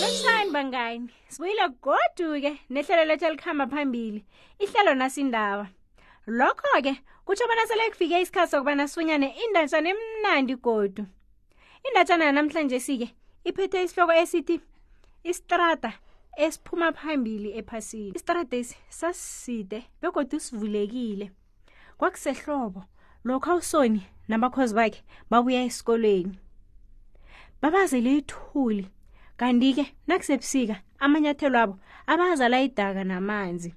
lotshani bangani sibuyile godu-ke nehlelo lethu elikhamba phambili ihlelo nasindaba lokho-ke kutsho bona sele kufike isikhathi sokubana sifunyane indatshana emnandi godu indatshana yanamhlanje sike iphethe isihloko esithi istrada esiphuma phambili ephasini istradesi sasiside begodwa sivulekile kwakusehlobo lokho usoni nabakhozi bakhe babuya esikolweni babazele ithuli kanti-ke nakusebusika amanyathelo abo abazala idaka namanzi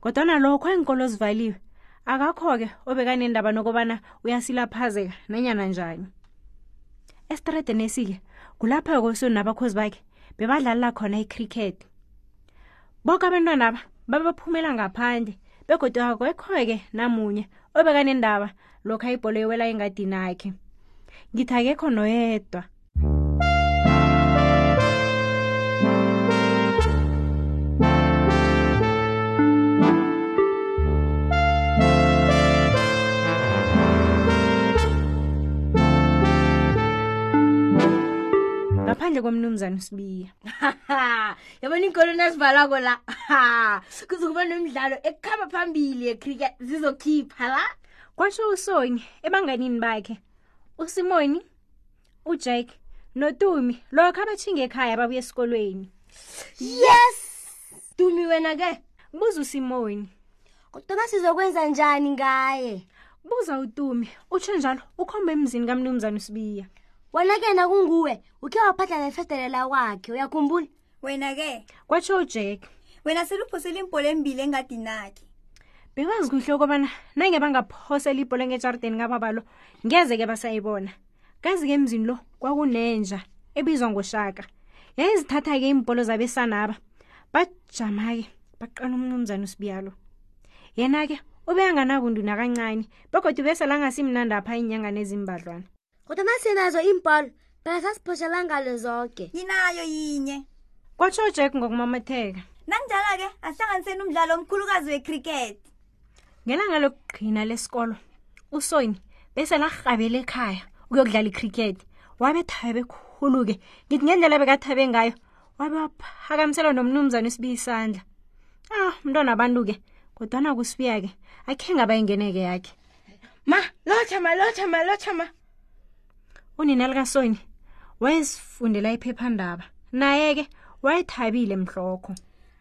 kodwana lokho iinkolo zivaliwe akakho-ke obekanendaba nokobana uyasilaphazeka nanyana njani esitradeni esike kulapho yokosoni nabakhozi bakhe bebadlalela khona icricket boke abantwana ba babaphumela ngaphandle begodu akwekho-ke namunye obekanendaba lokho ayibholo yewela engadini akhe ngithi akekho noyedwa ngaphandle komnumzane usibiya yabona iinkolo nazivalako la ha kuzokuba nomdlalo ekukhamba phambili yecricket zizokhipha la kwasho usonye ebanganini bakhe usimoni ujack notumi lokho abathinga ekhaya babuya esikolweni yes tumi wena ke buza usimoni kodwa sizokwenza njani ngaye buza utumi utsho njalo ukhomba emzini kamnumzane usibiya wena ke nakunguwe uke waphatha nefederela wakhe uyakhumbula wena-ke kwatsho ujake wena seluphosela imbholo embili engadinakhe bebazi kuhle ukubana nange bangaphosela ibholo ngejarideni ngababalo ngeze-ke basayibona kazi-ke emzini lo kwakunenja ebizwa ngoshaka yayizithatha-ke iimbholo zabesanaba bajama-ke baqala umnumzane usibiyalo yena-ke ubeyanganabundu nakancane begodwa ubeselangasimnandi apha iinyangane ezimbadlwana kodwana sinazo iimbholo phela sasiphotshelangalo zoke yinayo yinye kwatsho ujack ngokumamatheka nanjalo-ke ahlanganiseni umdlalo omkhulukazi wecriket ngelanga lokugqina lesikolo usoyini bese larhabela ekhaya ukuyokudlala icriket wabe thabe khulu-ke ngithi ngendlela bekathabe ngayo wabe waphakamiselwa nomnumzane usibiya isandla ah umntwana abantu-ke kodwana kusibiya-ke akhe ngabayingeneke yakhe ma lotha ma lotha ma lotha ma unina likasoyini wayezifundela iphephandaba naye-ke wayethabile mhlokho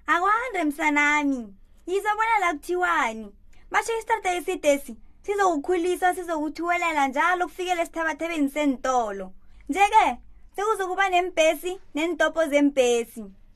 akwande msanami yizo bona la kuthiwani basho isitrada esidesi sizokukhulisa sizokuthuwelela njalo kufikela esithabathabeni seentolo nje-ke sekuzokuba neembhesi neentobho zeembhesi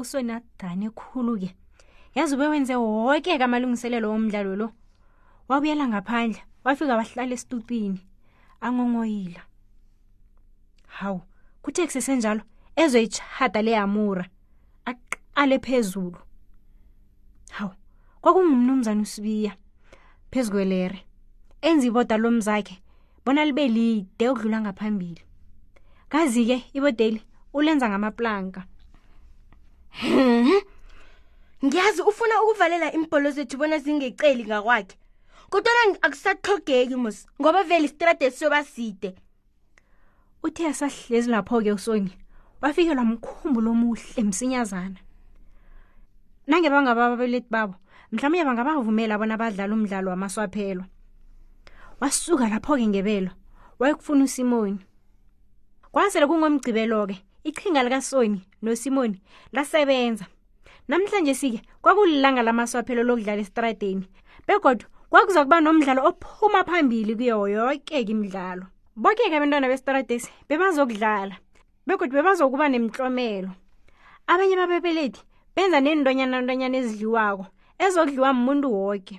usweni adane khulu-ke yazi ube wenze woke-ke amalungiselelo womdlalo lo wabuyela ngaphandle wafika wahlala esitupini angongoyila hawu kuthe kusesenjalo ezwe itshada leyamura aqale phezulu hawu kwakungumnumzane usibiya phezu kwelere enza iboda lomzakhe bona libe lide ukudlula ngaphambili kazi-ke ibodeli ulenza ngamaplanka ngiyazi ufuna ukuvalela iimpolo zethu bona zingeceli ngakwakhe kodwana akusatlhogeki mos ngoba vele isitrade siyoba side uthe asahlezi lapho-ke usonia wafikelwa mkhumbulo omuhle msinyazana nange bangabababelethi babo mhlawumbe bangabavumela bona badlala umdlalo wamaswaphelwa wasuka lapho-ke ngebelo wayokufuna usimoni kwasele kungomgcibelo-ke iqhinga likasoni nosimoni lasebenza namhlanje sike kwakulilanga lamaswaphelo lokudlala esitradeni begodwa kwakuza kuba nomdlalo ophuma phambili kuyo yoke imidlalo boke-ke abantwana besitradesi bebazokudlala begodwa bebazokuba nemtlomelo abanye babebeledi benza neentonyana ntonyana ezidliwako ezokudliwa muntu woke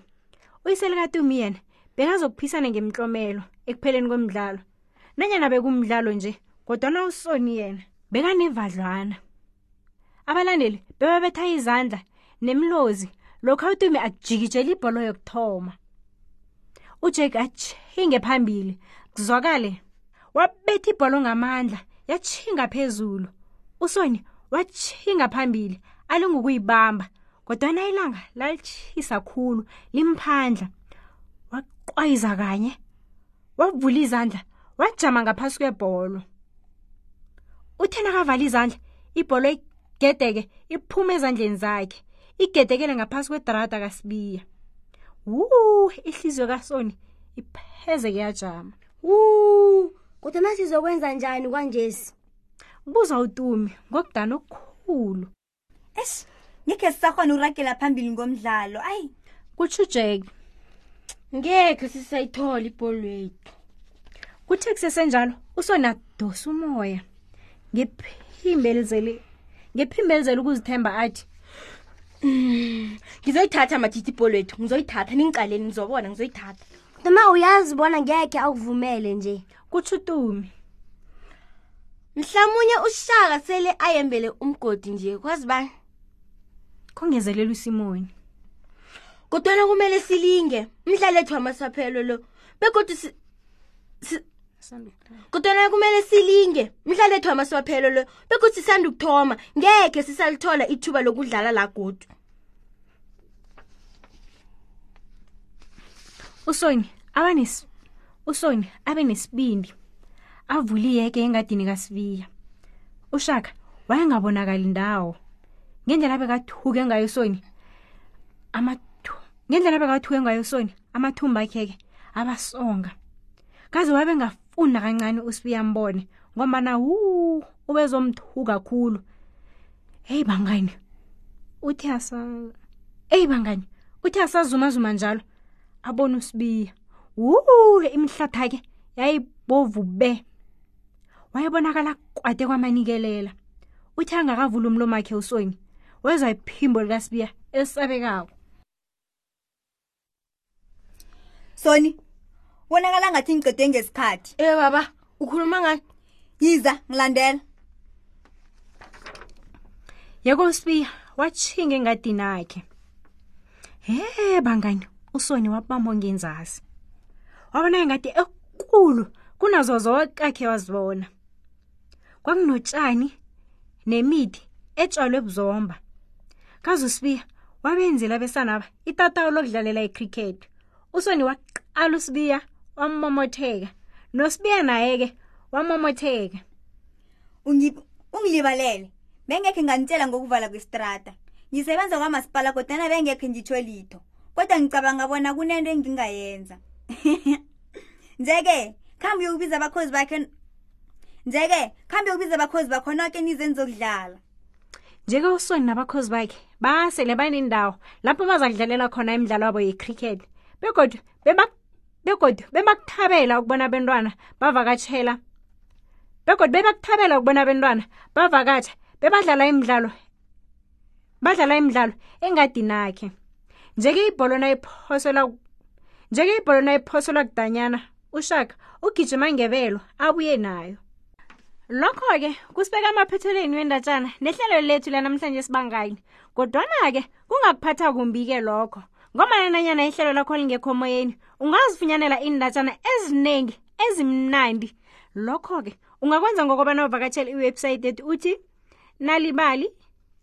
uyiselikatumi yena bekazokuphisana ngemtlomelo ekupheleni komdlalo nanyana bekumdlalo nje kodwana usoni yena bekanevadlwana abalandeli bebabetha izandla nemilozi lokho utumi ajikijela ibholo yokuthoma ujake atshinge phambili kuzwakale wabetha ibholo ngamandla yatshinga phezulu usoni watshinga phambili alingukuyibamba kodwana ilanga lalitshisa khulu limphandla waqwayiza kanye wavula izandla wajama ngaphasi kwebholo uthe nakavala izandla ibholo igedeke iphuma ezandleni zakhe igedekele ngaphasi kwedrada kasibiya wu ihliziyo kasoni ipheze kuyajama wu kodwa nasizokwenza njani kwanjesi buza utumi ngokudana okukhulu esh ngekhe sisakhona uragela phambili ngomdlalo ayi kutsho ujeki ngekhe sisayithola ibholo yethu kuthe kusesenjalo usonadosa umoya ngephimbelizele ngephimbelizele ukuzithemba athi mm, ngizoyithatha mathithi ibholo yethu ngizoyithatha ningiqaleni ngizobona ngizoyithatha noma uyazi bona ngekhe akuvumele nje kutsho utumi mhlamunye ushaka sele ayembele umgodi nje kwazi bani khongezelela usimoni kodwana kumele silinge umdlalethu wamasaphelo lo begodwa kodwana kumele silinge mhlalethu amasiwaphelo loyo bekuthi sisanda ukuthoma ngekhe sisalithola ithuba lokudlala la godu usoni abanis usoni abe nesibindi avule iyeke engadini kasiviya ushaka wayengabonakali ndawo ngendlela bekathuke ngayo usoni ngendlela bekathuke ngayo usoni amathumba akheke abasonga kaze wabe funa kancane usibiya mbone ngombana wu ubezomthuka khulu heyi bangani uthi asa eyi bangani uthi asazumazuma njalo abona usibiya wu imihlathi ke yayibovu be wayebonakala kwade kwamanikelela uthi angakavula umlomakhe usonyi wezwa iphimbo likasibiya elisabekako soni bonakala ngathi ngiqede ngesikhathi e baba ukhuluma ngani yiza ngilandela yeko usibiya wathinga engadini akhe he bangani usoni wabamba ongenzasi wabona engathi ekulu kunazo zoke akhe wazibona kwakunotshani nemithi etshwalwe buzomba kazusibiya wabenzela abesanaba itatawu lokudlalela icricket usoni waqala usibiya wamomotheka nosibiya naye-ke wamomotheka ungilibalele bengekhe nganitshela ngokuvala kwesitrata ngisebenza kwamasipala kodwana bengekhe ngitsho litho kodwa ngicabanga bona kunento engingayenza nje-ke khambe uyokubiza abakhozi bakhe nje-ke khambe uyokubiza abakhozi bakho noke nize nizokudlala nje-ke usoni nabakhozi bakhe basele banendawo lapho bazakudlalela khona imidlalo wabo yecricket begodwa begodwa bebakuthabela ukubona abentwana bavakatshela begodwa bebakuthabela ukubona abentwana bavakatsha bebadlala imidlalo badlala imidlalo engadinakhe njeke ibholo nayiphoselwa njeke ibholo nayiphoselwa kudanyana ushaka ugijima ngebelo abuye nayo lokho-ke kusibeka amaphethelweni wendatshana nehlelo lethu lanamhlanje sibangayini kodwana-ke kungakuphatha kumbi-ke lokho ngomana nanyana ihlelo lakho lingekho moyeni ungazifunyanela iindatshana eziningi ezimnandi lokho-ke ungakwenza ngokobana uvakatshela iwebhsayithi ethi uthi nalibali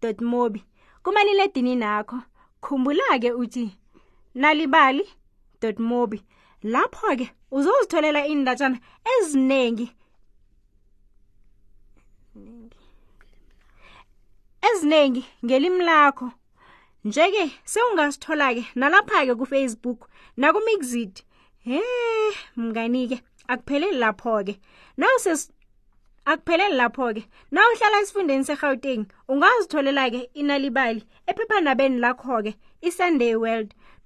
dotmobi kumaliledinini akho khumbula-ke uthi nalibali dotmobi lapho-ke uzozitholela iindatshana eziningi eziningi ngelimi lakho njeke sewungasithola-ke nalapha-ke kufacebook nakumixit he mngani-ke akupheleli lapho-ke akupheleli lapho-ke na uhlala esifundeni serhawuteng ungazitholela-ke inalibali ephephanabeni lakho-ke isunday world